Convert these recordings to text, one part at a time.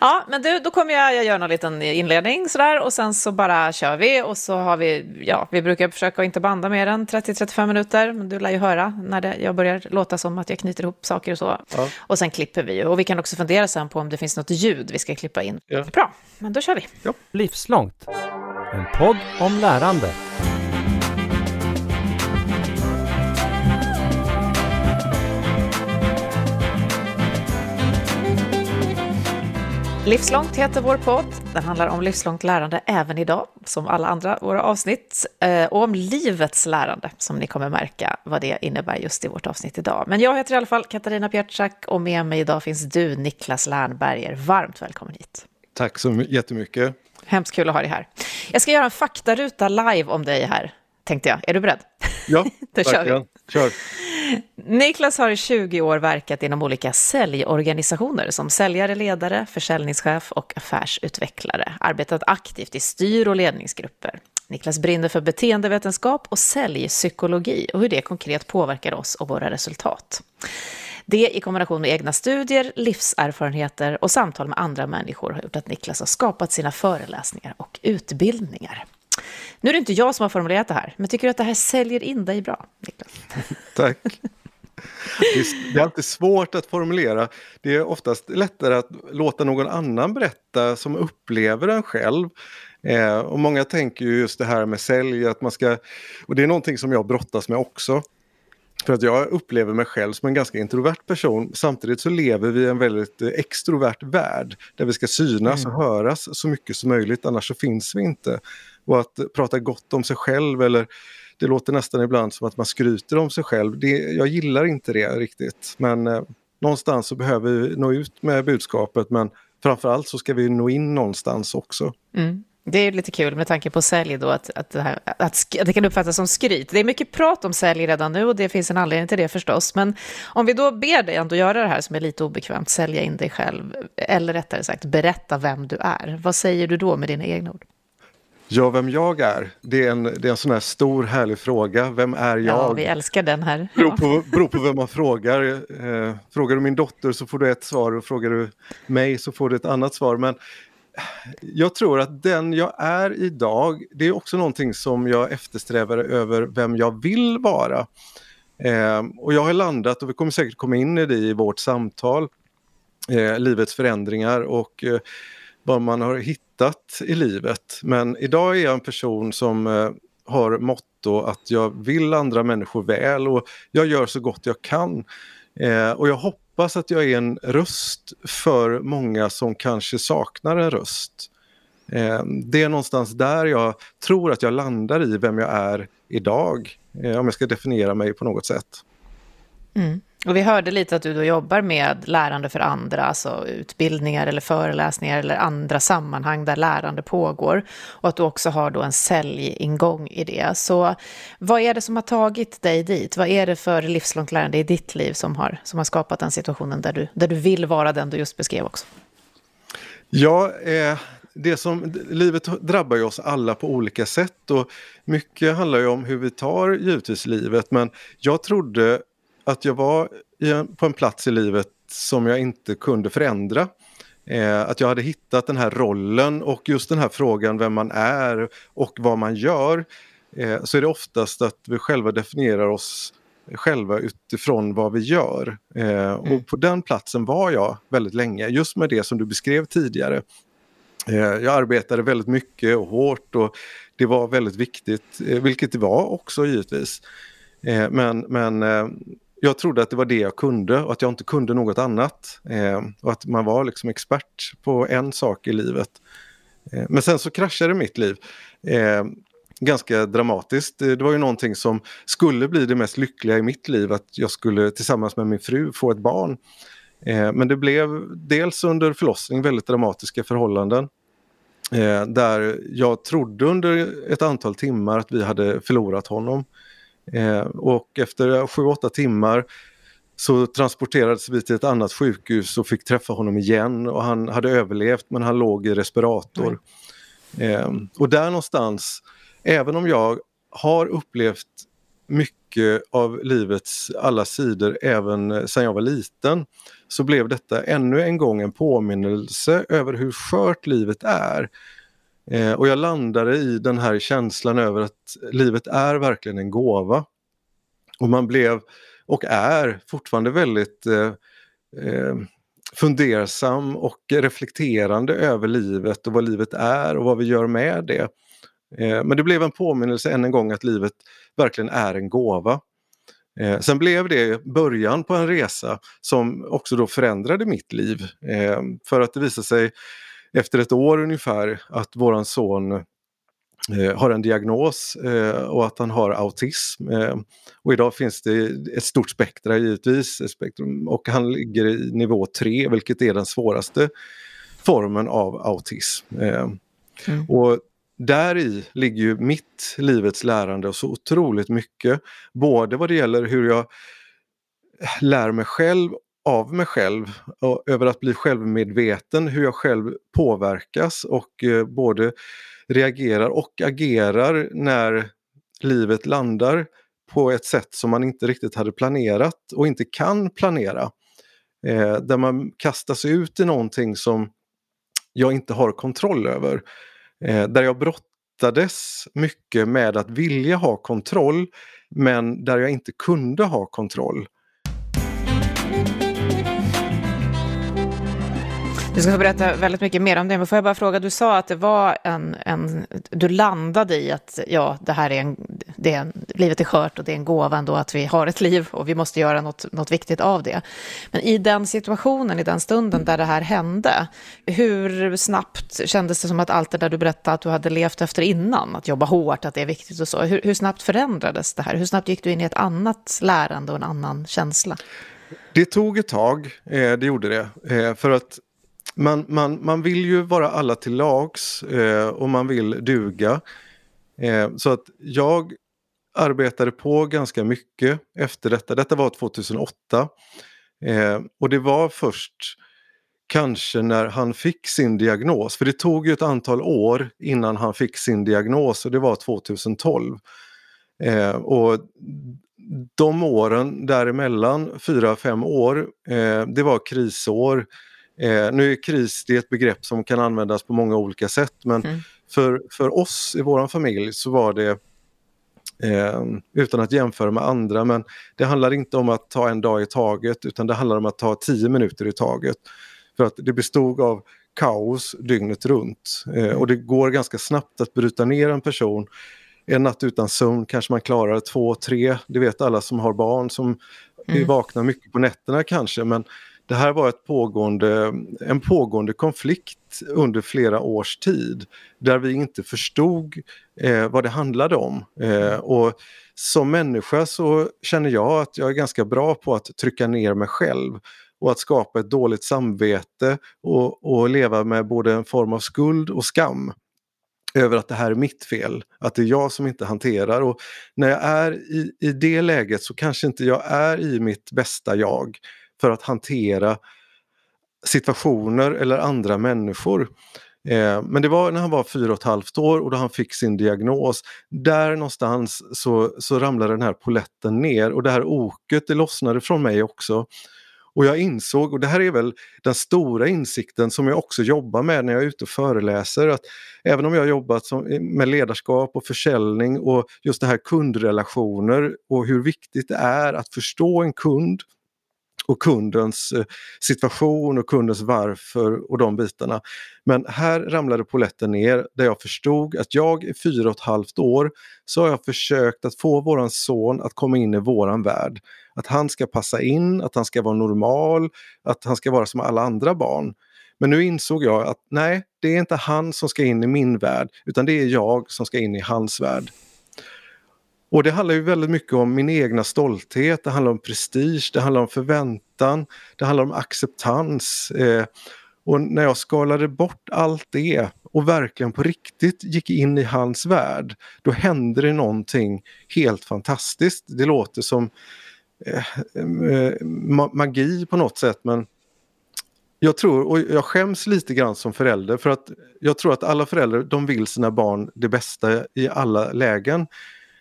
Ja, men du, då kommer jag, jag göra en liten inledning sådär och sen så bara kör vi och så har vi, ja, vi brukar försöka inte banda mer än 30-35 minuter, men du lär ju höra när det, jag börjar låta som att jag knyter ihop saker och så. Ja. Och sen klipper vi och vi kan också fundera sen på om det finns något ljud vi ska klippa in. Ja. Bra, men då kör vi. Ja. Livslångt, en podd om lärande. Livslångt heter vår podd. Den handlar om livslångt lärande även idag, som alla andra våra avsnitt. Eh, och om livets lärande, som ni kommer märka vad det innebär just i vårt avsnitt idag. Men jag heter i alla fall Katarina Pietschak och med mig idag finns du, Niklas Lernberger. Varmt välkommen hit. Tack så jättemycket. Hemskt kul att ha dig här. Jag ska göra en faktaruta live om dig här, tänkte jag. Är du beredd? Ja, Då kör Niklas har i 20 år verkat inom olika säljorganisationer som säljare, ledare, försäljningschef och affärsutvecklare. Arbetat aktivt i styr och ledningsgrupper. Niklas brinner för beteendevetenskap och säljpsykologi och hur det konkret påverkar oss och våra resultat. Det i kombination med egna studier, livserfarenheter och samtal med andra människor har gjort att Niklas har skapat sina föreläsningar och utbildningar. Nu är det inte jag som har formulerat det här, men tycker du att det här säljer in dig bra, Niklas? Tack. Det är alltid svårt att formulera. Det är oftast lättare att låta någon annan berätta som upplever en själv. Eh, och många tänker ju just det här med sälj, att man ska... Och det är någonting som jag brottas med också. För att jag upplever mig själv som en ganska introvert person. Samtidigt så lever vi i en väldigt eh, extrovert värld. Där vi ska synas mm. och höras så mycket som möjligt, annars så finns vi inte. Och att prata gott om sig själv eller det låter nästan ibland som att man skryter om sig själv. Det, jag gillar inte det riktigt. Men eh, någonstans så behöver vi nå ut med budskapet men framförallt så ska vi nå in någonstans också. Mm. Det är lite kul med tanke på sälj då, att, att, det, här, att det kan uppfattas som skryt. Det är mycket prat om sälj redan nu och det finns en anledning till det förstås. Men om vi då ber dig ändå göra det här som är lite obekvämt, sälja in dig själv, eller rättare sagt berätta vem du är. Vad säger du då med dina egna ord? Ja, vem jag är, det är en, det är en sån här stor härlig fråga. Vem är jag? Ja, vi älskar den här. Beror på, beror på vem man frågar. Eh, frågar du min dotter så får du ett svar och frågar du mig så får du ett annat svar. Men jag tror att den jag är idag, det är också någonting som jag eftersträvar över vem jag vill vara. Eh, och jag har landat, och vi kommer säkert komma in i det i vårt samtal, eh, livets förändringar och eh, vad man har hittat i livet. Men idag är jag en person som eh, har motto att jag vill andra människor väl och jag gör så gott jag kan. Eh, och jag hoppas att jag är en röst för många som kanske saknar en röst. Eh, det är någonstans där jag tror att jag landar i vem jag är idag, eh, om jag ska definiera mig på något sätt. Mm. Och vi hörde lite att du då jobbar med lärande för andra, alltså utbildningar eller föreläsningar eller andra sammanhang där lärande pågår. Och att du också har då en säljingång i det. Så vad är det som har tagit dig dit? Vad är det för livslångt lärande i ditt liv som har, som har skapat den situationen där du, där du vill vara den du just beskrev också? Ja, eh, det som, livet drabbar ju oss alla på olika sätt och mycket handlar ju om hur vi tar givetvis livet men jag trodde att jag var på en plats i livet som jag inte kunde förändra. Eh, att jag hade hittat den här rollen och just den här frågan vem man är och vad man gör. Eh, så är det oftast att vi själva definierar oss själva utifrån vad vi gör. Eh, och mm. på den platsen var jag väldigt länge, just med det som du beskrev tidigare. Eh, jag arbetade väldigt mycket och hårt och det var väldigt viktigt, eh, vilket det var också givetvis. Men men jag trodde att det var det jag kunde och att jag inte kunde något annat. Eh, och att man var liksom expert på en sak i livet. Eh, men sen så kraschade mitt liv. Eh, ganska dramatiskt. Eh, det var ju någonting som skulle bli det mest lyckliga i mitt liv, att jag skulle tillsammans med min fru få ett barn. Eh, men det blev dels under förlossning väldigt dramatiska förhållanden. Eh, där jag trodde under ett antal timmar att vi hade förlorat honom. Eh, och efter sju, åtta timmar så transporterades vi till ett annat sjukhus och fick träffa honom igen och han hade överlevt men han låg i respirator. Eh, och där någonstans, även om jag har upplevt mycket av livets alla sidor även sedan jag var liten så blev detta ännu en gång en påminnelse över hur skört livet är. Eh, och jag landade i den här känslan över att livet är verkligen en gåva. Och man blev, och är fortfarande väldigt eh, eh, fundersam och reflekterande över livet och vad livet är och vad vi gör med det. Eh, men det blev en påminnelse än en gång att livet verkligen är en gåva. Eh, sen blev det början på en resa som också då förändrade mitt liv. Eh, för att det visade sig efter ett år ungefär att våran son eh, har en diagnos eh, och att han har autism. Eh, och idag finns det ett stort spektra givetvis spektrum, och han ligger i nivå 3 vilket är den svåraste formen av autism. Mm. Och där i ligger ju mitt livets lärande och så otroligt mycket. Både vad det gäller hur jag lär mig själv av mig själv och över att bli självmedveten, hur jag själv påverkas och eh, både reagerar och agerar när livet landar på ett sätt som man inte riktigt hade planerat och inte kan planera. Eh, där man kastas ut i någonting som jag inte har kontroll över. Eh, där jag brottades mycket med att vilja ha kontroll men där jag inte kunde ha kontroll. Du ska få berätta väldigt mycket mer om det, men får jag bara fråga, du sa att det var en, en du landade i att ja, det här är en, det är en, livet är skört och det är en gåva ändå att vi har ett liv och vi måste göra något, något viktigt av det. Men i den situationen, i den stunden där det här hände, hur snabbt kändes det som att allt det där du berättade att du hade levt efter innan, att jobba hårt, att det är viktigt och så, hur, hur snabbt förändrades det här? Hur snabbt gick du in i ett annat lärande och en annan känsla? Det tog ett tag, eh, det gjorde det. Eh, för att man, man, man vill ju vara alla till lags eh, och man vill duga. Eh, så att jag arbetade på ganska mycket efter detta. Detta var 2008. Eh, och det var först kanske när han fick sin diagnos, för det tog ju ett antal år innan han fick sin diagnos och det var 2012. Eh, och de åren däremellan, fyra, fem år, eh, det var krisår. Eh, nu är kris det är ett begrepp som kan användas på många olika sätt men mm. för, för oss i vår familj så var det eh, utan att jämföra med andra men det handlar inte om att ta en dag i taget utan det handlar om att ta tio minuter i taget. För att det bestod av kaos dygnet runt eh, och det går ganska snabbt att bryta ner en person. En natt utan sömn kanske man klarar två, tre, det vet alla som har barn som mm. vaknar mycket på nätterna kanske men det här var ett pågående, en pågående konflikt under flera års tid där vi inte förstod eh, vad det handlade om. Eh, och som människa så känner jag att jag är ganska bra på att trycka ner mig själv och att skapa ett dåligt samvete och, och leva med både en form av skuld och skam över att det här är mitt fel, att det är jag som inte hanterar. Och när jag är i, i det läget så kanske inte jag är i mitt bästa jag för att hantera situationer eller andra människor. Eh, men det var när han var fyra och ett halvt år och då han fick sin diagnos. Där någonstans så, så ramlade den här poletten ner och det här oket det lossnade från mig också. Och jag insåg, och det här är väl den stora insikten som jag också jobbar med när jag är ute och föreläser, att även om jag har jobbat som, med ledarskap och försäljning och just det här kundrelationer och hur viktigt det är att förstå en kund, och kundens eh, situation och kundens varför och de bitarna. Men här ramlade poletten ner där jag förstod att jag i fyra och ett halvt år så har jag försökt att få våran son att komma in i våran värld. Att han ska passa in, att han ska vara normal, att han ska vara som alla andra barn. Men nu insåg jag att nej, det är inte han som ska in i min värld utan det är jag som ska in i hans värld. Och det handlar ju väldigt mycket om min egna stolthet, det handlar om prestige, det handlar om förväntan, det handlar om acceptans. Eh, och när jag skalade bort allt det och verkligen på riktigt gick in i hans värld, då hände det någonting helt fantastiskt. Det låter som eh, eh, magi på något sätt men jag tror, och jag skäms lite grann som förälder för att jag tror att alla föräldrar de vill sina barn det bästa i alla lägen.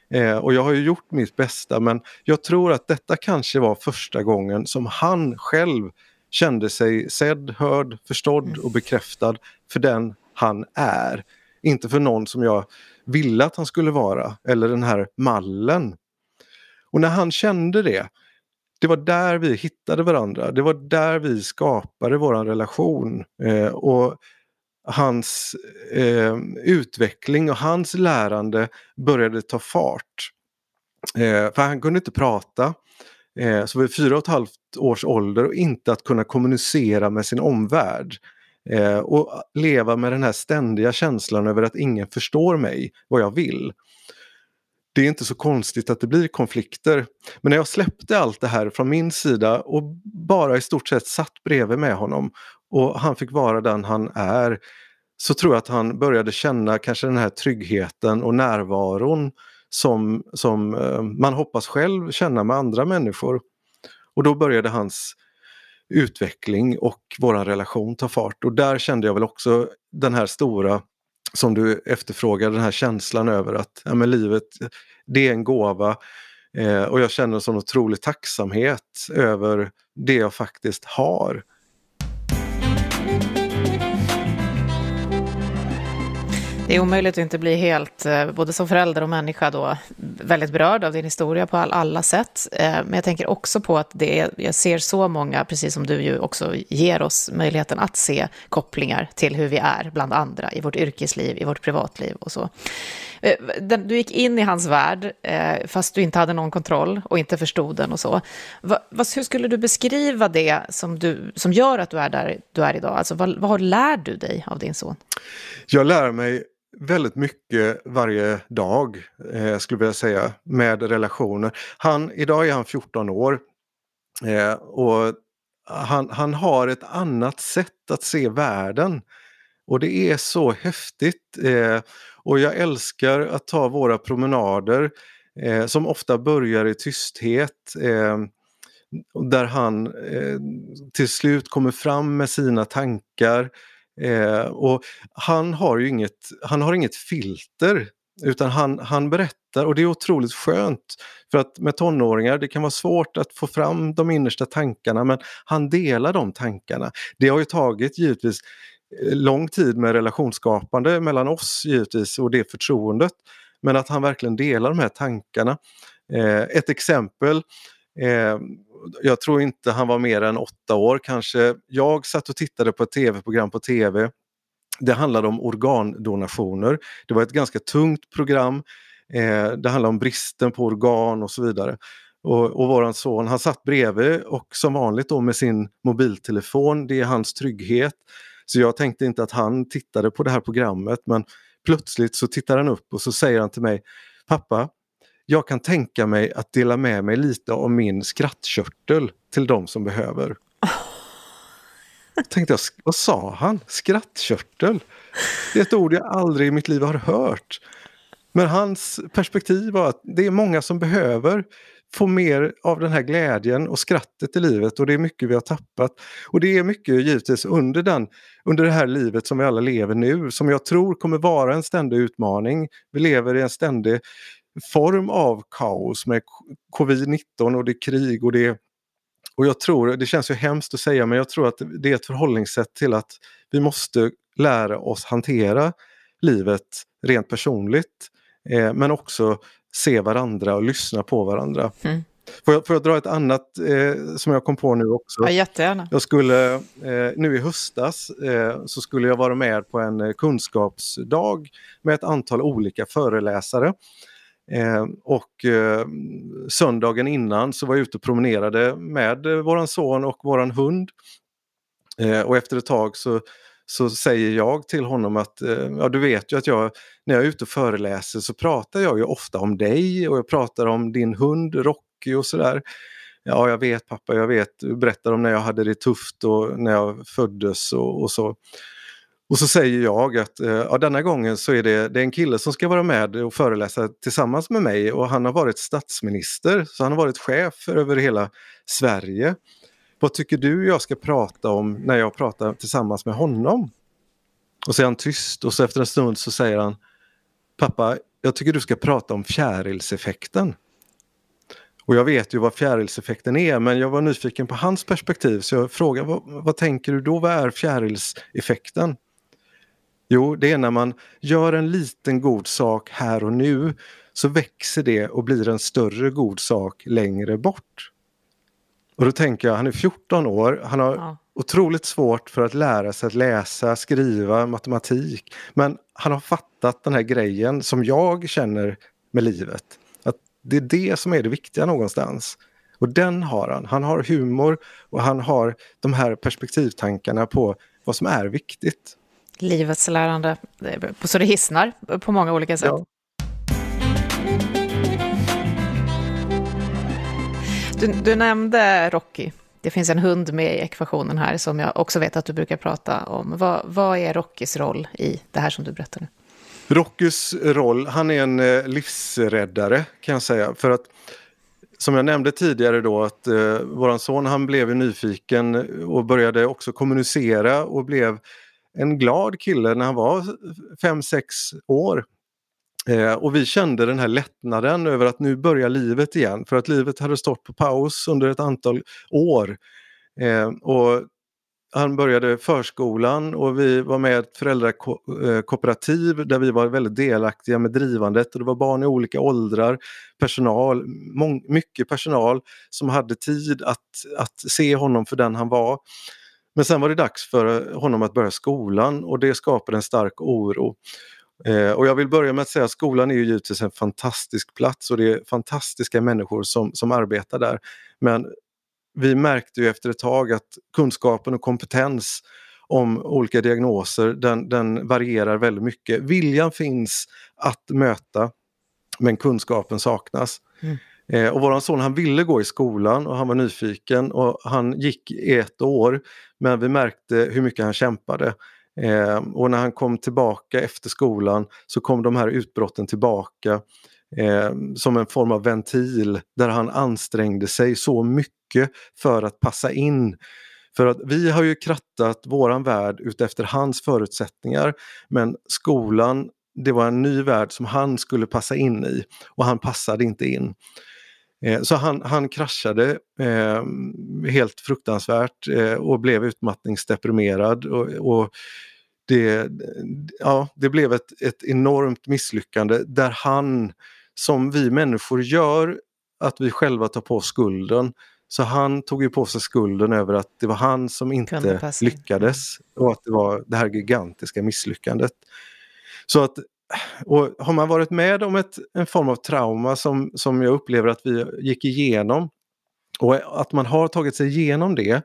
Eh, och jag har ju gjort mitt bästa men jag tror att detta kanske var första gången som han själv kände sig sedd, hörd, förstådd mm. och bekräftad för den han är. Inte för någon som jag ville att han skulle vara eller den här mallen. Och när han kände det, det var där vi hittade varandra. Det var där vi skapade vår relation. Eh, och hans eh, utveckling och hans lärande började ta fart. Eh, för han kunde inte prata. Eh, så vid fyra och ett halvt års ålder och inte att kunna kommunicera med sin omvärld. Eh, och leva med den här ständiga känslan över att ingen förstår mig, vad jag vill. Det är inte så konstigt att det blir konflikter. Men när jag släppte allt det här från min sida och bara i stort sett satt bredvid med honom och han fick vara den han är så tror jag att han började känna kanske den här tryggheten och närvaron som, som eh, man hoppas själv känna med andra människor. Och då började hans utveckling och vår relation ta fart och där kände jag väl också den här stora som du efterfrågar, den här känslan över att ja, men livet det är en gåva eh, och jag känner en sån otrolig tacksamhet över det jag faktiskt har. Det är omöjligt att inte bli helt, eh, både som förälder och människa då, väldigt berörd av din historia på alla sätt. Eh, men jag tänker också på att det är, jag ser så många, precis som du ju också ger oss möjligheten att se kopplingar till hur vi är bland andra i vårt yrkesliv, i vårt privatliv och så. Eh, du gick in i hans värld fast du inte hade någon kontroll och inte förstod den och så. Hur skulle du beskriva det som, du, som gör att du är där du är idag? Alltså vad, vad lär du dig av din son? Jag lär mig väldigt mycket varje dag, eh, skulle jag vilja säga, med relationer. Han, idag är han 14 år eh, och han, han har ett annat sätt att se världen. Och det är så häftigt. Eh, och jag älskar att ta våra promenader eh, som ofta börjar i tysthet. Eh, där han eh, till slut kommer fram med sina tankar Eh, och han har ju inget, han har inget filter utan han, han berättar och det är otroligt skönt. För att med tonåringar, det kan vara svårt att få fram de innersta tankarna men han delar de tankarna. Det har ju tagit givetvis eh, lång tid med relationsskapande mellan oss givetvis och det förtroendet. Men att han verkligen delar de här tankarna. Eh, ett exempel eh, jag tror inte han var mer än åtta år kanske. Jag satt och tittade på ett tv-program på tv. Det handlade om organdonationer. Det var ett ganska tungt program. Eh, det handlade om bristen på organ och så vidare. Och, och våran son han satt bredvid och som vanligt då med sin mobiltelefon, det är hans trygghet. Så jag tänkte inte att han tittade på det här programmet men plötsligt så tittar han upp och så säger han till mig Pappa, jag kan tänka mig att dela med mig lite av min skrattkörtel till de som behöver. Tänkte jag, vad sa han? Skrattkörtel? Det är ett ord jag aldrig i mitt liv har hört. Men hans perspektiv var att det är många som behöver få mer av den här glädjen och skrattet i livet och det är mycket vi har tappat. Och det är mycket givetvis under, den, under det här livet som vi alla lever nu som jag tror kommer vara en ständig utmaning. Vi lever i en ständig form av kaos med covid-19 och det är krig och det och jag tror, det känns ju hemskt att säga, men jag tror att det är ett förhållningssätt till att vi måste lära oss hantera livet rent personligt. Eh, men också se varandra och lyssna på varandra. Mm. Får, jag, får jag dra ett annat eh, som jag kom på nu också? Ja, jättegärna. Jag skulle, eh, nu i höstas eh, så skulle jag vara med på en kunskapsdag med ett antal olika föreläsare. Eh, och eh, söndagen innan så var jag ute och promenerade med eh, våran son och våran hund. Eh, och efter ett tag så, så säger jag till honom att eh, ja, du vet ju att jag när jag är ute och föreläser så pratar jag ju ofta om dig och jag pratar om din hund Rocky och sådär. Ja, jag vet pappa, jag vet. Du berättar om när jag hade det tufft och när jag föddes och, och så. Och så säger jag att eh, ja, denna gången så är det, det är en kille som ska vara med och föreläsa tillsammans med mig och han har varit statsminister, så han har varit chef över hela Sverige. Vad tycker du jag ska prata om när jag pratar tillsammans med honom? Och så är han tyst och så efter en stund så säger han Pappa, jag tycker du ska prata om fjärilseffekten. Och jag vet ju vad fjärilseffekten är men jag var nyfiken på hans perspektiv så jag frågade vad, vad tänker du då, vad är fjärilseffekten? Jo, det är när man gör en liten god sak här och nu så växer det och blir en större god sak längre bort. Och då tänker jag, han är 14 år, han har ja. otroligt svårt för att lära sig att läsa, skriva, matematik. Men han har fattat den här grejen som jag känner med livet. Att det är det som är det viktiga någonstans. Och den har han. Han har humor och han har de här perspektivtankarna på vad som är viktigt. Livets lärande, så det hissnar på många olika sätt. Ja. Du, du, nämnde Rocky. Det finns en hund med i ekvationen här som jag också vet att du brukar prata om. Vad, vad är Rockys roll i det här som du berättar nu? Rockys roll, han är en eh, livsräddare kan jag säga. För att som jag nämnde tidigare då att eh, våran son han blev nyfiken och började också kommunicera och blev en glad kille när han var 5-6 år. Eh, och vi kände den här lättnaden över att nu börjar livet igen för att livet hade stått på paus under ett antal år. Eh, och han började förskolan och vi var med i ett föräldrakooperativ eh, där vi var väldigt delaktiga med drivandet och det var barn i olika åldrar, personal, mycket personal som hade tid att, att se honom för den han var. Men sen var det dags för honom att börja skolan och det skapade en stark oro. Eh, och jag vill börja med att säga att skolan är ju givetvis en fantastisk plats och det är fantastiska människor som, som arbetar där. Men vi märkte ju efter ett tag att kunskapen och kompetens om olika diagnoser den, den varierar väldigt mycket. Viljan finns att möta men kunskapen saknas. Mm. Eh, och våran son han ville gå i skolan och han var nyfiken och han gick i ett år men vi märkte hur mycket han kämpade. Eh, och när han kom tillbaka efter skolan så kom de här utbrotten tillbaka eh, som en form av ventil där han ansträngde sig så mycket för att passa in. För att vi har ju krattat våran värld utefter hans förutsättningar men skolan det var en ny värld som han skulle passa in i och han passade inte in. Eh, så han, han kraschade eh, helt fruktansvärt eh, och blev utmattningsdeprimerad. Och, och det, ja, det blev ett, ett enormt misslyckande där han, som vi människor gör, att vi själva tar på skulden. Så han tog ju på sig skulden över att det var han som inte lyckades och att det var det här gigantiska misslyckandet. Så att och har man varit med om ett, en form av trauma som, som jag upplever att vi gick igenom och att man har tagit sig igenom det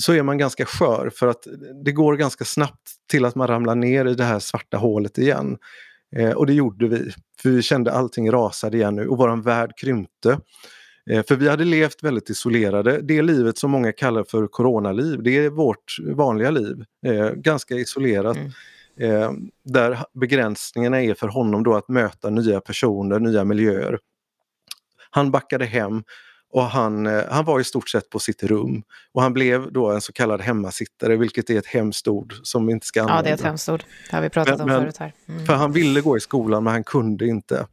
så är man ganska skör för att det går ganska snabbt till att man ramlar ner i det här svarta hålet igen. Eh, och det gjorde vi, för vi kände allting rasade igen nu och våran värld krympte. Eh, för vi hade levt väldigt isolerade. Det livet som många kallar för coronaliv, det är vårt vanliga liv. Eh, ganska isolerat. Mm. Eh, där begränsningarna är för honom då att möta nya personer, nya miljöer. Han backade hem och han, eh, han var i stort sett på sitt rum. Och han blev då en så kallad hemmasittare, vilket är ett hemskt ord som vi inte ska använda. Ja, det är ett hemskt ord. Det har vi pratat men, om förut här. Mm. För han ville gå i skolan men han kunde inte.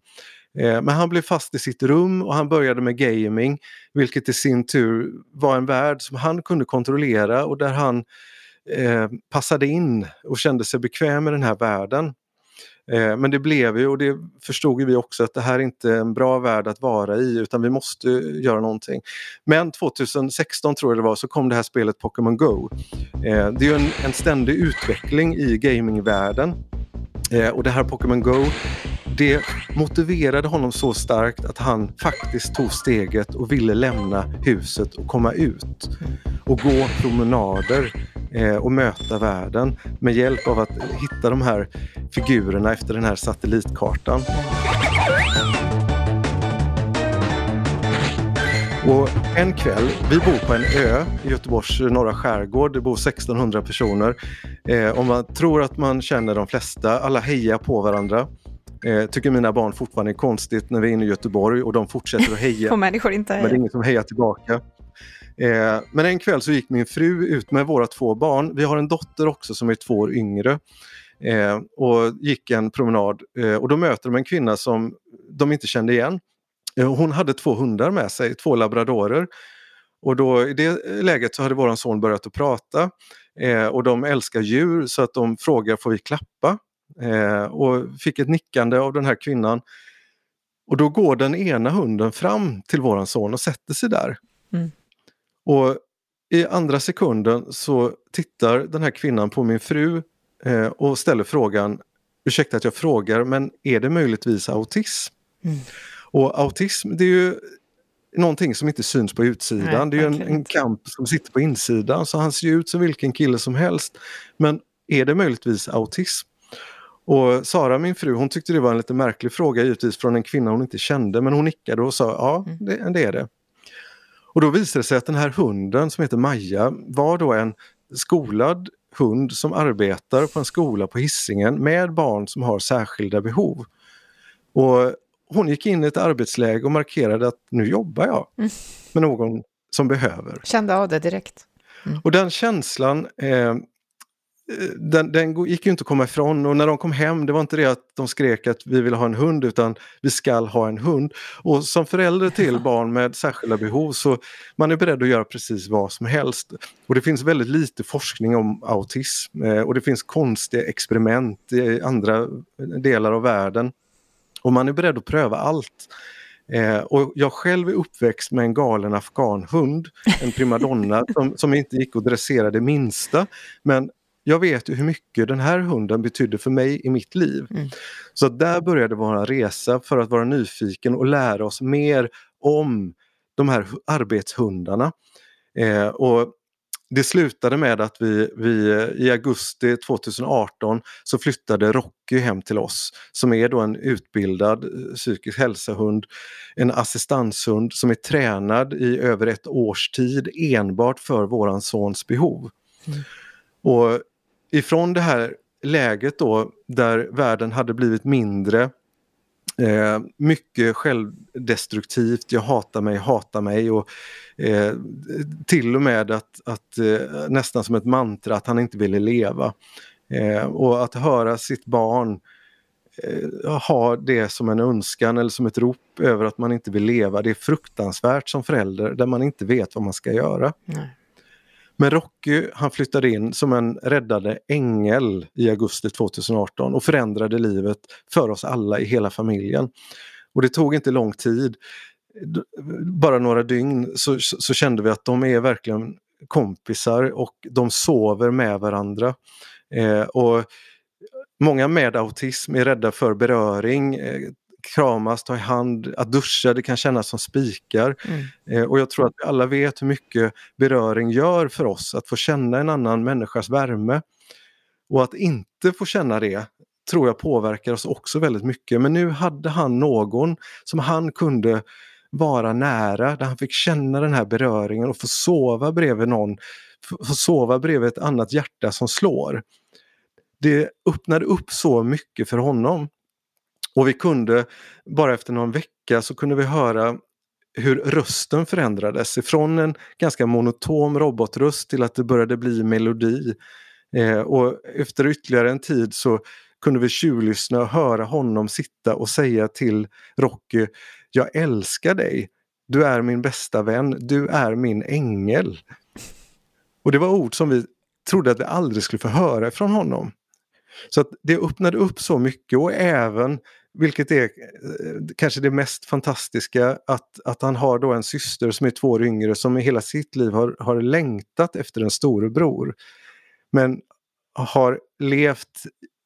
Eh, men han blev fast i sitt rum och han började med gaming, vilket i sin tur var en värld som han kunde kontrollera och där han eh, passade in och kände sig bekväm i den här världen. Eh, men det blev ju, och det förstod vi också, att det här är inte en bra värld att vara i utan vi måste göra någonting. Men 2016 tror jag det var så kom det här spelet Pokémon Go. Eh, det är en, en ständig utveckling i gamingvärlden. Eh, och det här Pokémon Go det motiverade honom så starkt att han faktiskt tog steget och ville lämna huset och komma ut och gå promenader eh, och möta världen med hjälp av att hitta de här figurerna efter den här satellitkartan. Och en kväll, vi bor på en ö i Göteborgs norra skärgård, det bor 1600 personer. Eh, om man tror att man känner de flesta, alla hejar på varandra. Eh, tycker mina barn fortfarande är konstigt när vi är inne i Göteborg och de fortsätter att heja. Får människor inte heja. Men det är ingen som hejar tillbaka. Eh, men en kväll så gick min fru ut med våra två barn. Vi har en dotter också som är två år yngre. eh, och gick en promenad eh, och då möter de en kvinna som de inte kände igen. Eh, hon hade två hundar med sig, två labradorer. Och då i det läget så hade våran son börjat att prata eh, och de älskar djur så att de frågar får vi klappa? Eh, och fick ett nickande av den här kvinnan. Och då går den ena hunden fram till våran son och sätter sig där. Mm. Och i andra sekunden så tittar den här kvinnan på min fru eh, och ställer frågan, ursäkta att jag frågar, men är det möjligtvis autism? Mm. Och autism det är ju någonting som inte syns på utsidan. Nej, det är en, en kamp som sitter på insidan så han ser ut som vilken kille som helst. Men är det möjligtvis autism? Och Sara, min fru, hon tyckte det var en lite märklig fråga givetvis från en kvinna hon inte kände men hon nickade och sa ja, Mm. det, det är det. Och då visade det sig att den här hunden som heter Maja var då en skolad hund som arbetar på en skola på Hisingen med barn som har särskilda behov. Och hon gick in i ett arbetsläge och markerade att nu jobbar jag Mm. med någon som behöver. Kände av det direkt. Och den känslan eh, den, den gick ju inte att komma ifrån och när de kom hem det var inte det att de skrek att vi vill ha en hund utan vi skall ha en hund. Och som förälder till barn med särskilda behov så man är beredd att göra precis vad som helst. Och det finns väldigt lite forskning om autism eh, och det finns konstiga experiment i andra delar av världen. Och man är beredd att pröva allt. Eh, och jag själv är uppväxt med en galen afghanhund, en primadonna som, som inte gick att dressera det minsta. Men jag vet ju hur mycket den här hunden betydde för mig i mitt liv. Mm. Så där började vår resa för att vara nyfiken och lära oss mer om de här hu- arbetshundarna. Eh, och det slutade med att vi, vi i augusti 2018 så flyttade Rocky hem till oss som är då en utbildad eh, psykisk hälsahund, en assistanshund som är tränad i över ett års tid enbart för våran sons behov. Mm. Och ifrån det här läget då där världen hade blivit mindre eh, mycket självdestruktivt, jag hatar mig, hatar mig och eh, till och med att, att eh, nästan som ett mantra att han inte ville leva. Eh, och att höra sitt barn eh, ha det som en önskan eller som ett rop över att man inte vill leva, det är fruktansvärt som förälder där man inte vet vad man ska göra. Nej. Men Rocky han flyttade in som en räddade ängel i augusti 2018 och förändrade livet för oss alla i hela familjen. Och det tog inte lång tid. Bara några dygn så, så kände vi att de är verkligen kompisar och de sover med varandra. Eh, och Många med autism är rädda för beröring, eh, kramas, ta i hand, att duscha, det kan kännas som spikar. Mm. Eh, och jag tror att vi alla vet hur mycket beröring gör för oss, att få känna en annan människas värme. Och att inte få känna det tror jag påverkar oss också väldigt mycket. Men nu hade han någon som han kunde vara nära, där han fick känna den här beröringen och få sova bredvid någon, få sova bredvid ett annat hjärta som slår. Det öppnade upp så mycket för honom. Och vi kunde, bara efter någon vecka så kunde vi höra hur rösten förändrades ifrån en ganska monotom robotröst till att det började bli melodi. Eh, och efter ytterligare en tid så kunde vi tjuvlyssna och höra honom sitta och säga till Rocky Jag älskar dig. Du är min bästa vän. Du är min ängel. Och det var ord som vi trodde att vi aldrig skulle få höra från honom. Så att det öppnade upp så mycket och även, vilket är eh, kanske det mest fantastiska, att, att han har då en syster som är två år yngre som i hela sitt liv har, har längtat efter en storebror. Men har levt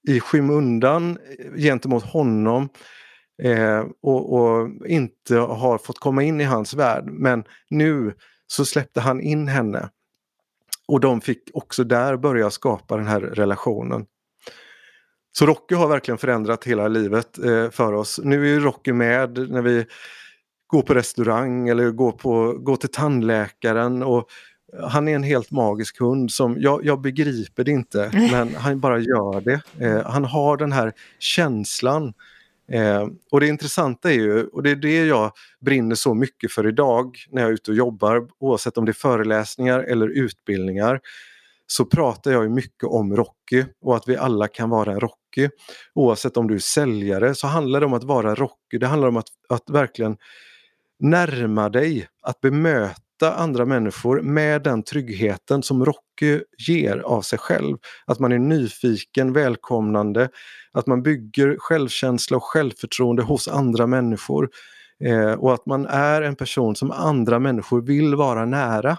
i skymundan eh, gentemot honom eh, och, och inte har fått komma in i hans värld. Men nu så släppte han in henne. Och de fick också där börja skapa den här relationen. Så Rocky har verkligen förändrat hela livet eh, för oss. Nu är ju Rocky med när vi går på restaurang eller går, på, går till tandläkaren. Och han är en helt magisk hund som, jag, jag begriper det inte, men han bara gör det. Eh, han har den här känslan. Eh, och det intressanta är ju, och det är det jag brinner så mycket för idag när jag är ute och jobbar, oavsett om det är föreläsningar eller utbildningar så pratar jag ju mycket om Rocky och att vi alla kan vara en Rocky. Oavsett om du är säljare så handlar det om att vara Rocky. Det handlar om att, att verkligen närma dig, att bemöta andra människor med den tryggheten som Rocky ger av sig själv. Att man är nyfiken, välkomnande, att man bygger självkänsla och självförtroende hos andra människor. Eh, och att man är en person som andra människor vill vara nära.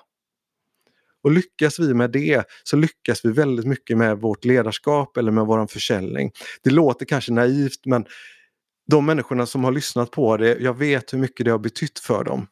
Och lyckas vi med det så lyckas vi väldigt mycket med vårt ledarskap eller med vår försäljning. Det låter kanske naivt men de människorna som har lyssnat på det, jag vet hur mycket det har betytt för dem.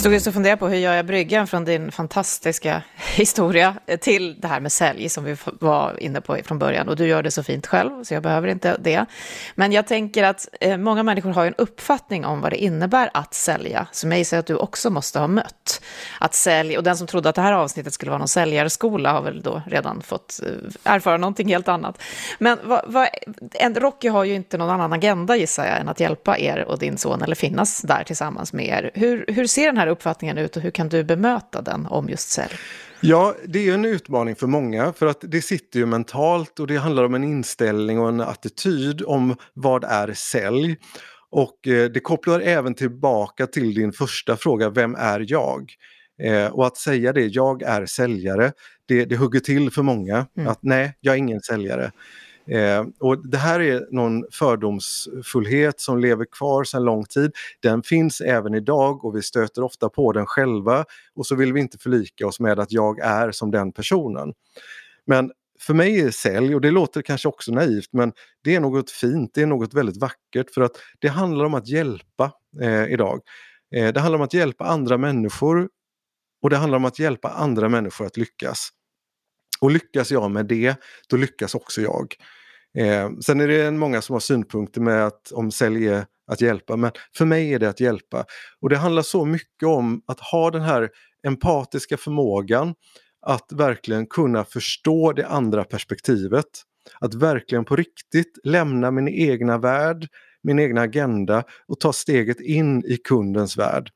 Stod just och funderade på hur gör jag bryggan från din fantastiska historia till det här med sälj som vi var inne på från början. Och du gör det så fint själv, så jag behöver inte det. Men jag tänker att eh, många människor har en uppfattning om vad det innebär att sälja, som jag gissar att du också måste ha mött. Att sälj, och den som trodde att det här avsnittet skulle vara någon säljarskola har väl då redan fått eh, erfara någonting helt annat. Men vad, vad, en, Rocky har ju inte någon annan agenda gissar jag än att hjälpa er och din son eller finnas där tillsammans med er. Hur, hur ser den här uppfattningen ut och hur kan du bemöta den om just sälj? Ja, det är en utmaning för många för att det sitter ju mentalt och det handlar om en inställning och en attityd om vad är sälj. Och eh, det kopplar även tillbaka till din första fråga, vem är jag? Eh, och att säga det, jag är säljare, det, det hugger till för många. Mm. Att nej, jag är ingen säljare. Eh, och det här är någon fördomsfullhet som lever kvar sedan lång tid. Den finns även idag och vi stöter ofta på den själva och så vill vi inte förlika oss med att jag är som den personen. Men för mig är sälj, och det låter kanske också naivt, men det är något fint, det är något väldigt vackert för att det handlar om att hjälpa eh, idag. Eh, det handlar om att hjälpa andra människor och det handlar om att hjälpa andra människor att lyckas. Och lyckas jag med det, då lyckas också jag. Eh, sen är det många som har synpunkter med att om sälj är att hjälpa, men för mig är det att hjälpa. Och det handlar så mycket om att ha den här empatiska förmågan att verkligen kunna förstå det andra perspektivet. Att verkligen på riktigt lämna min egna värld, min egna agenda och ta steget in i kundens värld.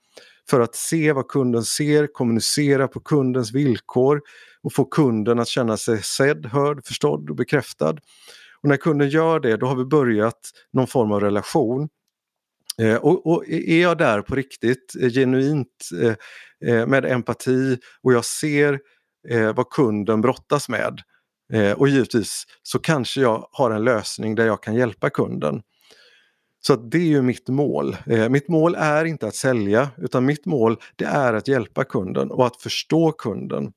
För att se vad kunden ser, kommunicera på kundens villkor och få kunden att känna sig sedd, hörd, förstådd och bekräftad. Och när kunden gör det, då har vi börjat någon form av relation. Eh, och, och, är jag där på riktigt, eh, genuint eh, eh, med empati och jag ser eh, vad kunden brottas med eh, och givetvis så kanske jag har en lösning där jag kan hjälpa kunden. Så det är ju mitt mål. Eh, mitt mål är inte att sälja utan mitt mål det är att hjälpa kunden och att förstå kunden.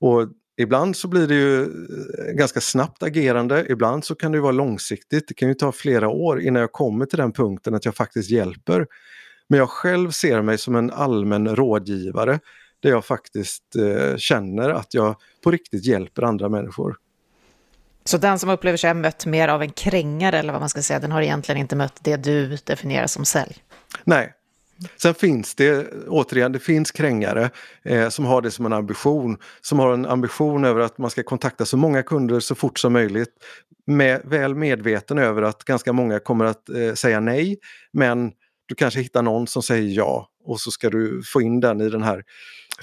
Och Ibland så blir det ju eh, ganska snabbt agerande, ibland så kan det vara långsiktigt. Det kan ju ta flera år innan jag kommer till den punkten att jag faktiskt hjälper. Men jag själv ser mig som en allmän rådgivare där jag faktiskt eh, känner att jag på riktigt hjälper andra människor. Så den som upplever sig ha mött mer av en krängare, eller vad man ska säga, den har egentligen inte mött det du definierar som sälj? Nej, Sen finns det, återigen, det finns krängare eh, som har det som en ambition. Som har en ambition över att man ska kontakta så många kunder så fort som möjligt. Med, väl medveten över att ganska många kommer att eh, säga nej. Men du kanske hittar någon som säger ja och så ska du få in den i den här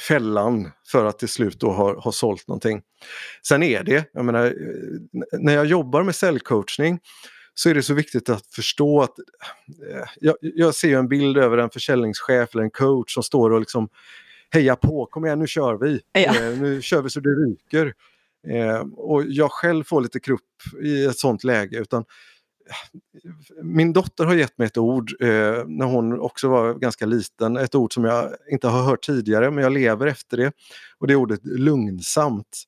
fällan för att till slut då ha, ha sålt någonting. Sen är det, jag menar, eh, när jag jobbar med säljcoachning så är det så viktigt att förstå att eh, jag, jag, ser en bild över en försäljningschef eller en coach som står och liksom hejar på, kom igen nu kör vi, ja. eh, nu kör vi så det ryker. Eh, och jag själv får lite krupp i ett sånt läge utan min dotter har gett mig ett ord eh, när hon också var ganska liten, ett ord som jag inte har hört tidigare men jag lever efter det. Och det är ordet lugnsamt.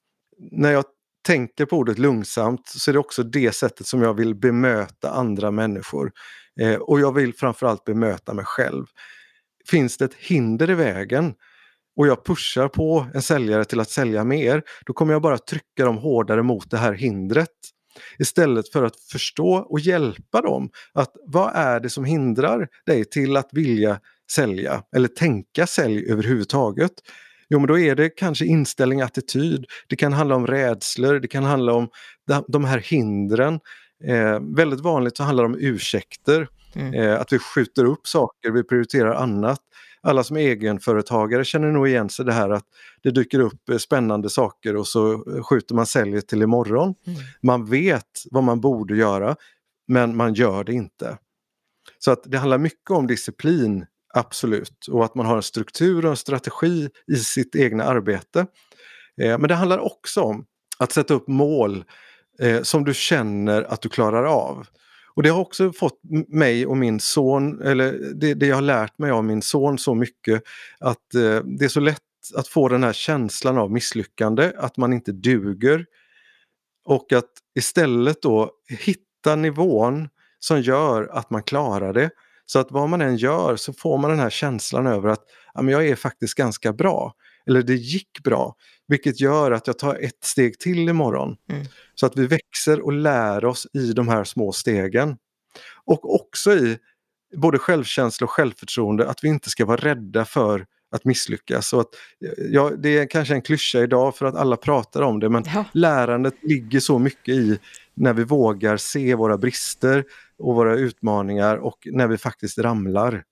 När jag tänker på ordet lugnsamt så är det också det sättet som jag vill bemöta andra människor. Eh, och jag vill framförallt bemöta mig själv. Finns det ett hinder i vägen och jag pushar på en säljare till att sälja mer, då kommer jag bara trycka dem hårdare mot det här hindret. Istället för att förstå och hjälpa dem att vad är det som hindrar dig till att vilja sälja eller tänka sälj överhuvudtaget. Jo, men då är det kanske inställning, attityd. Det kan handla om rädslor, det kan handla om de här hindren. Eh, väldigt vanligt så handlar det om ursäkter. Mm. Eh, att vi skjuter upp saker, vi prioriterar annat. Alla som är egenföretagare känner nog igen sig det här att det dyker upp eh, spännande saker och så skjuter man säljet till imorgon. Mm. Man vet vad man borde göra men man gör det inte. Så att det handlar mycket om disciplin, absolut, och att man har en struktur och en strategi i sitt egna arbete. Eh, men det handlar också om att sätta upp mål eh, som du känner att du klarar av. Och det har också fått mig och min son, eller det, det jag har lärt mig av min son så mycket, att eh, det är så lätt att få den här känslan av misslyckande, att man inte duger. Och att istället då hitta nivån som gör att man klarar det. Så att vad man än gör så får man den här känslan över att ja, men jag är faktiskt ganska bra. Eller det gick bra. Vilket gör att jag tar ett steg till imorgon. Mm. Så att vi växer och lär oss i de här små stegen. Och också i både självkänsla och självförtroende att vi inte ska vara rädda för att misslyckas. Och att, ja, det är kanske en klyscha idag för att alla pratar om det men ja. lärandet ligger så mycket i när vi vågar se våra brister och våra utmaningar och när vi faktiskt ramlar.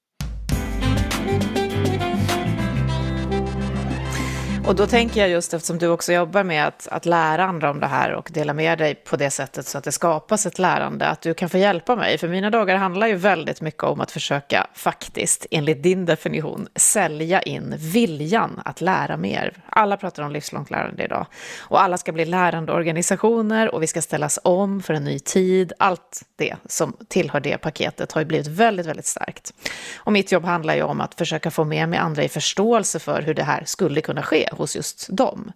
Och då tänker jag just eftersom du också jobbar med att, att lära andra om det här och dela med dig på det sättet så att det skapas ett lärande, att du kan få hjälpa mig. För mina dagar handlar ju väldigt mycket om att försöka faktiskt, enligt din definition, sälja in viljan att lära mer. Alla pratar om livslångt lärande idag. Och alla ska bli lärande organisationer och vi ska ställas om för en ny tid. Allt det som tillhör det paketet har ju blivit väldigt, väldigt starkt. Och mitt jobb handlar ju om att försöka få med mig andra i förståelse för hur det här skulle kunna ske hos just dem.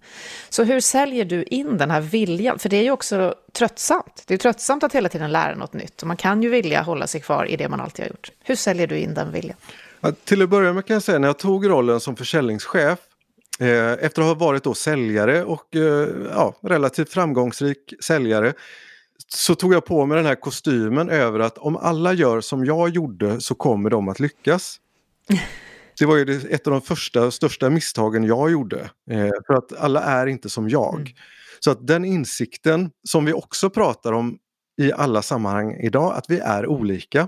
Så hur säljer du in den här viljan? För det är ju också tröttsamt. Det är tröttsamt att hela tiden lära något nytt och man kan ju vilja hålla sig kvar i det man alltid har gjort. Hur säljer du in den viljan? Ja, till att börja med kan jag säga när jag tog rollen som försäljningschef eh, efter att ha varit då säljare och eh, ja, relativt framgångsrik säljare så tog jag på mig den här kostymen över att om alla gör som jag gjorde så kommer de att lyckas. Det var ju ett av de första största misstagen jag gjorde. Eh, för att alla är inte som jag. Mm. Så att den insikten som vi också pratar om i alla sammanhang idag, att vi är olika.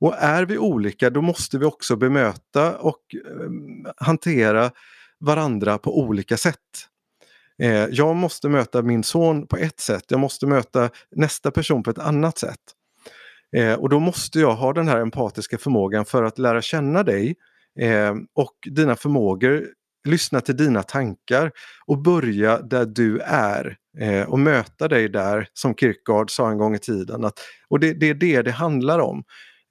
Och är vi olika då måste vi också bemöta och eh, hantera varandra på olika sätt. Eh, jag måste möta min son på ett sätt, jag måste möta nästa person på ett annat sätt. Eh, och då måste jag ha den här empatiska förmågan för att lära känna dig eh, och dina förmågor, lyssna till dina tankar och börja där du är eh, och möta dig där som Kierkegaard sa en gång i tiden. Att, och det, det är det det handlar om.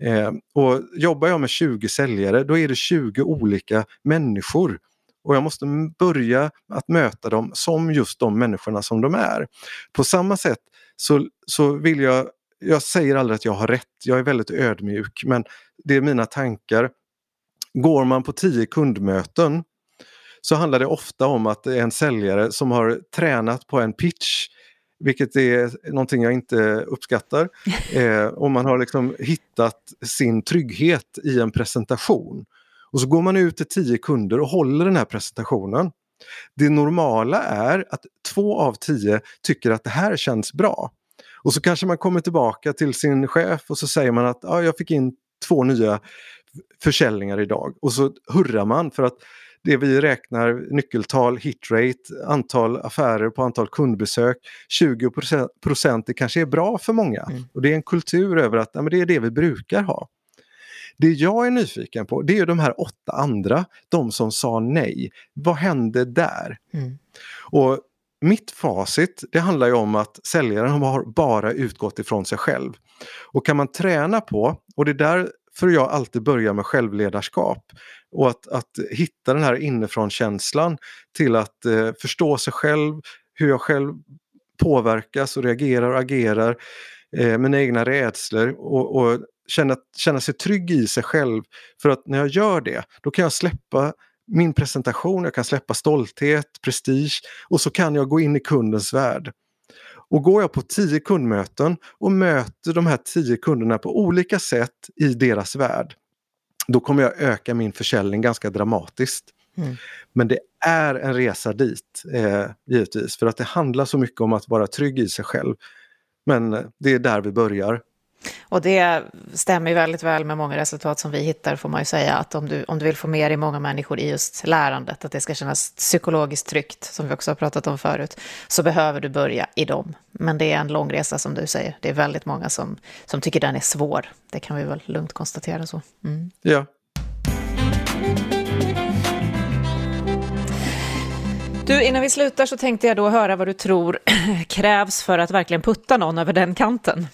Eh, och Jobbar jag med 20 säljare då är det 20 olika människor och jag måste börja att möta dem som just de människorna som de är. På samma sätt så, så vill jag, jag säger aldrig att jag har rätt, jag är väldigt ödmjuk men det är mina tankar Går man på tio kundmöten så handlar det ofta om att det är en säljare som har tränat på en pitch vilket är någonting jag inte uppskattar. Eh, och man har liksom hittat sin trygghet i en presentation. Och så går man ut till tio kunder och håller den här presentationen. Det normala är att två av tio tycker att det här känns bra. Och så kanske man kommer tillbaka till sin chef och så säger man att ja, jag fick in två nya försäljningar idag. Och så hurrar man för att det vi räknar nyckeltal, hitrate, antal affärer på antal kundbesök, 20 procent, det kanske är bra för många. Mm. Och det är en kultur över att ja, men det är det vi brukar ha. Det jag är nyfiken på det är de här åtta andra, de som sa nej. Vad hände där? Mm. Och mitt facit det handlar ju om att säljaren har bara utgått ifrån sig själv. Och kan man träna på, och det är där för jag alltid börjar med självledarskap. Och att, att hitta den här inifrån-känslan till att eh, förstå sig själv, hur jag själv påverkas och reagerar och agerar, eh, mina egna rädslor och, och känna, känna sig trygg i sig själv. För att när jag gör det, då kan jag släppa min presentation, jag kan släppa stolthet, prestige och så kan jag gå in i kundens värld. Och går jag på tio kundmöten och möter de här tio kunderna på olika sätt i deras värld, då kommer jag öka min försäljning ganska dramatiskt. Mm. Men det är en resa dit, eh, givetvis, för att det handlar så mycket om att vara trygg i sig själv. Men eh, det är där vi börjar. Och det stämmer väldigt väl med många resultat som vi hittar, får man ju säga, att om du, om du vill få med dig många människor i just lärandet, att det ska kännas psykologiskt tryggt, som vi också har pratat om förut, så behöver du börja i dem. Men det är en lång resa, som du säger. Det är väldigt många som, som tycker den är svår. Det kan vi väl lugnt konstatera så. Mm. Ja. Du, innan vi slutar så tänkte jag då höra vad du tror krävs för att verkligen putta någon över den kanten.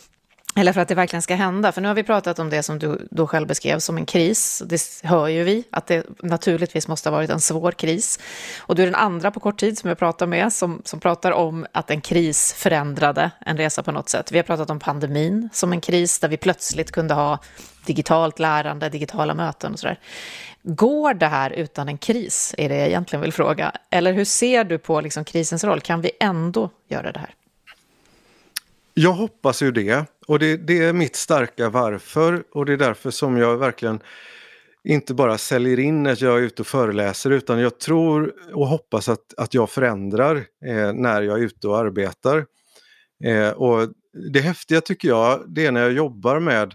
Eller för att det verkligen ska hända. För nu har vi pratat om det som du då själv beskrev som en kris. Det hör ju vi, att det naturligtvis måste ha varit en svår kris. Och du är den andra på kort tid som jag pratar med som, som pratar om att en kris förändrade en resa på något sätt. Vi har pratat om pandemin som en kris där vi plötsligt kunde ha digitalt lärande, digitala möten och sådär. Går det här utan en kris, är det jag egentligen vill fråga. Eller hur ser du på liksom krisens roll? Kan vi ändå göra det här? Jag hoppas ju det. Och det, det, är mitt starka varför. Och det är därför som jag verkligen inte bara säljer in att jag är ute och föreläser utan jag tror och hoppas att, att jag förändrar eh, när jag är ute och arbetar. Eh, och det häftiga tycker jag, det är när jag jobbar med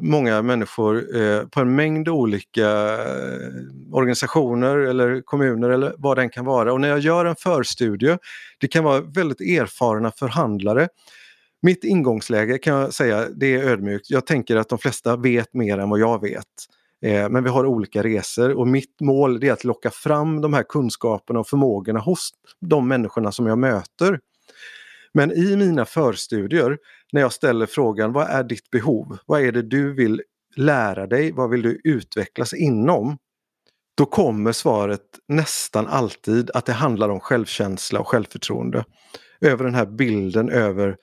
många människor eh, på en mängd olika eh, organisationer eller kommuner eller vad den kan vara. Och när jag gör en förstudie, det kan vara väldigt erfarna förhandlare. Mitt ingångsläge kan jag säga, det är ödmjukt. Jag tänker att de flesta vet mer än vad jag vet. Eh, men vi har olika resor och mitt mål är att locka fram de här kunskaperna och förmågorna hos de människorna som jag möter. Men i mina förstudier, när jag ställer frågan vad är ditt behov? Vad är det du vill lära dig? Vad vill du utvecklas inom? Då kommer svaret nästan alltid att det handlar om självkänsla och självförtroende. Över den här bilden över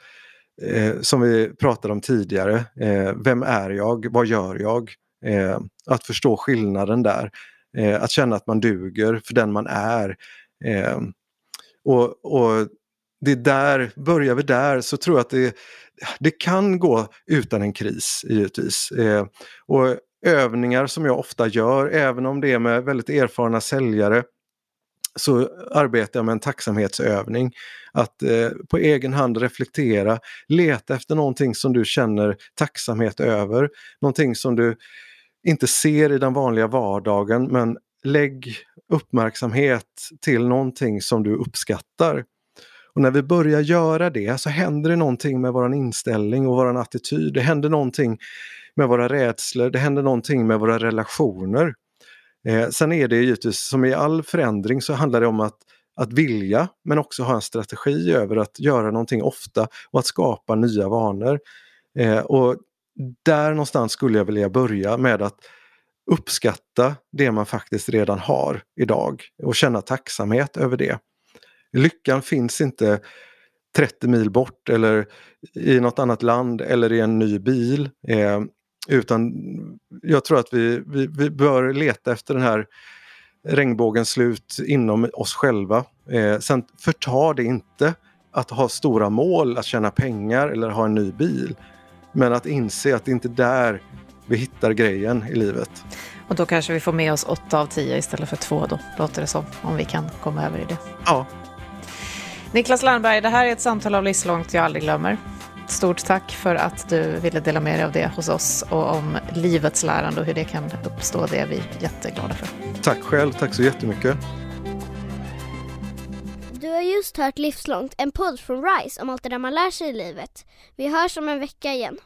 eh, som vi pratade om tidigare. Eh, vem är jag? Vad gör jag? Eh, att förstå skillnaden där. Eh, att känna att man duger för den man är. Eh, och, och det där, börjar vi där så tror jag att det, det kan gå utan en kris givetvis. Eh, och övningar som jag ofta gör, även om det är med väldigt erfarna säljare, så arbetar jag med en tacksamhetsövning. Att eh, på egen hand reflektera, leta efter någonting som du känner tacksamhet över. Någonting som du inte ser i den vanliga vardagen men lägg uppmärksamhet till någonting som du uppskattar. Och när vi börjar göra det så händer det någonting med vår inställning och vår attityd. Det händer någonting med våra rädslor, det händer någonting med våra relationer. Eh, sen är det givetvis som i all förändring så handlar det om att, att vilja men också ha en strategi över att göra någonting ofta och att skapa nya vanor. Eh, och där någonstans skulle jag vilja börja med att uppskatta det man faktiskt redan har idag och känna tacksamhet över det. Lyckan finns inte 30 mil bort eller i något annat land eller i en ny bil. Eh, utan jag tror att vi, vi, vi, bör leta efter den här regnbågens slut inom oss själva. Eh, sen förtar det inte att ha stora mål, att tjäna pengar eller ha en ny bil. Men att inse att det inte är där vi hittar grejen i livet. Och då kanske vi får med oss åtta av tio istället för två då, låter det som, om vi kan komma över i det. Ja, Niklas Lernberg, det här är ett samtal av livslångt jag aldrig glömmer. Stort tack för att du ville dela med dig av det hos oss och om livets lärande och hur det kan uppstå. Det är vi jätteglada för. Tack själv, tack så jättemycket. Du har just hört Livslångt, en podd från RISE om allt det där man lär sig i livet. Vi hörs om en vecka igen.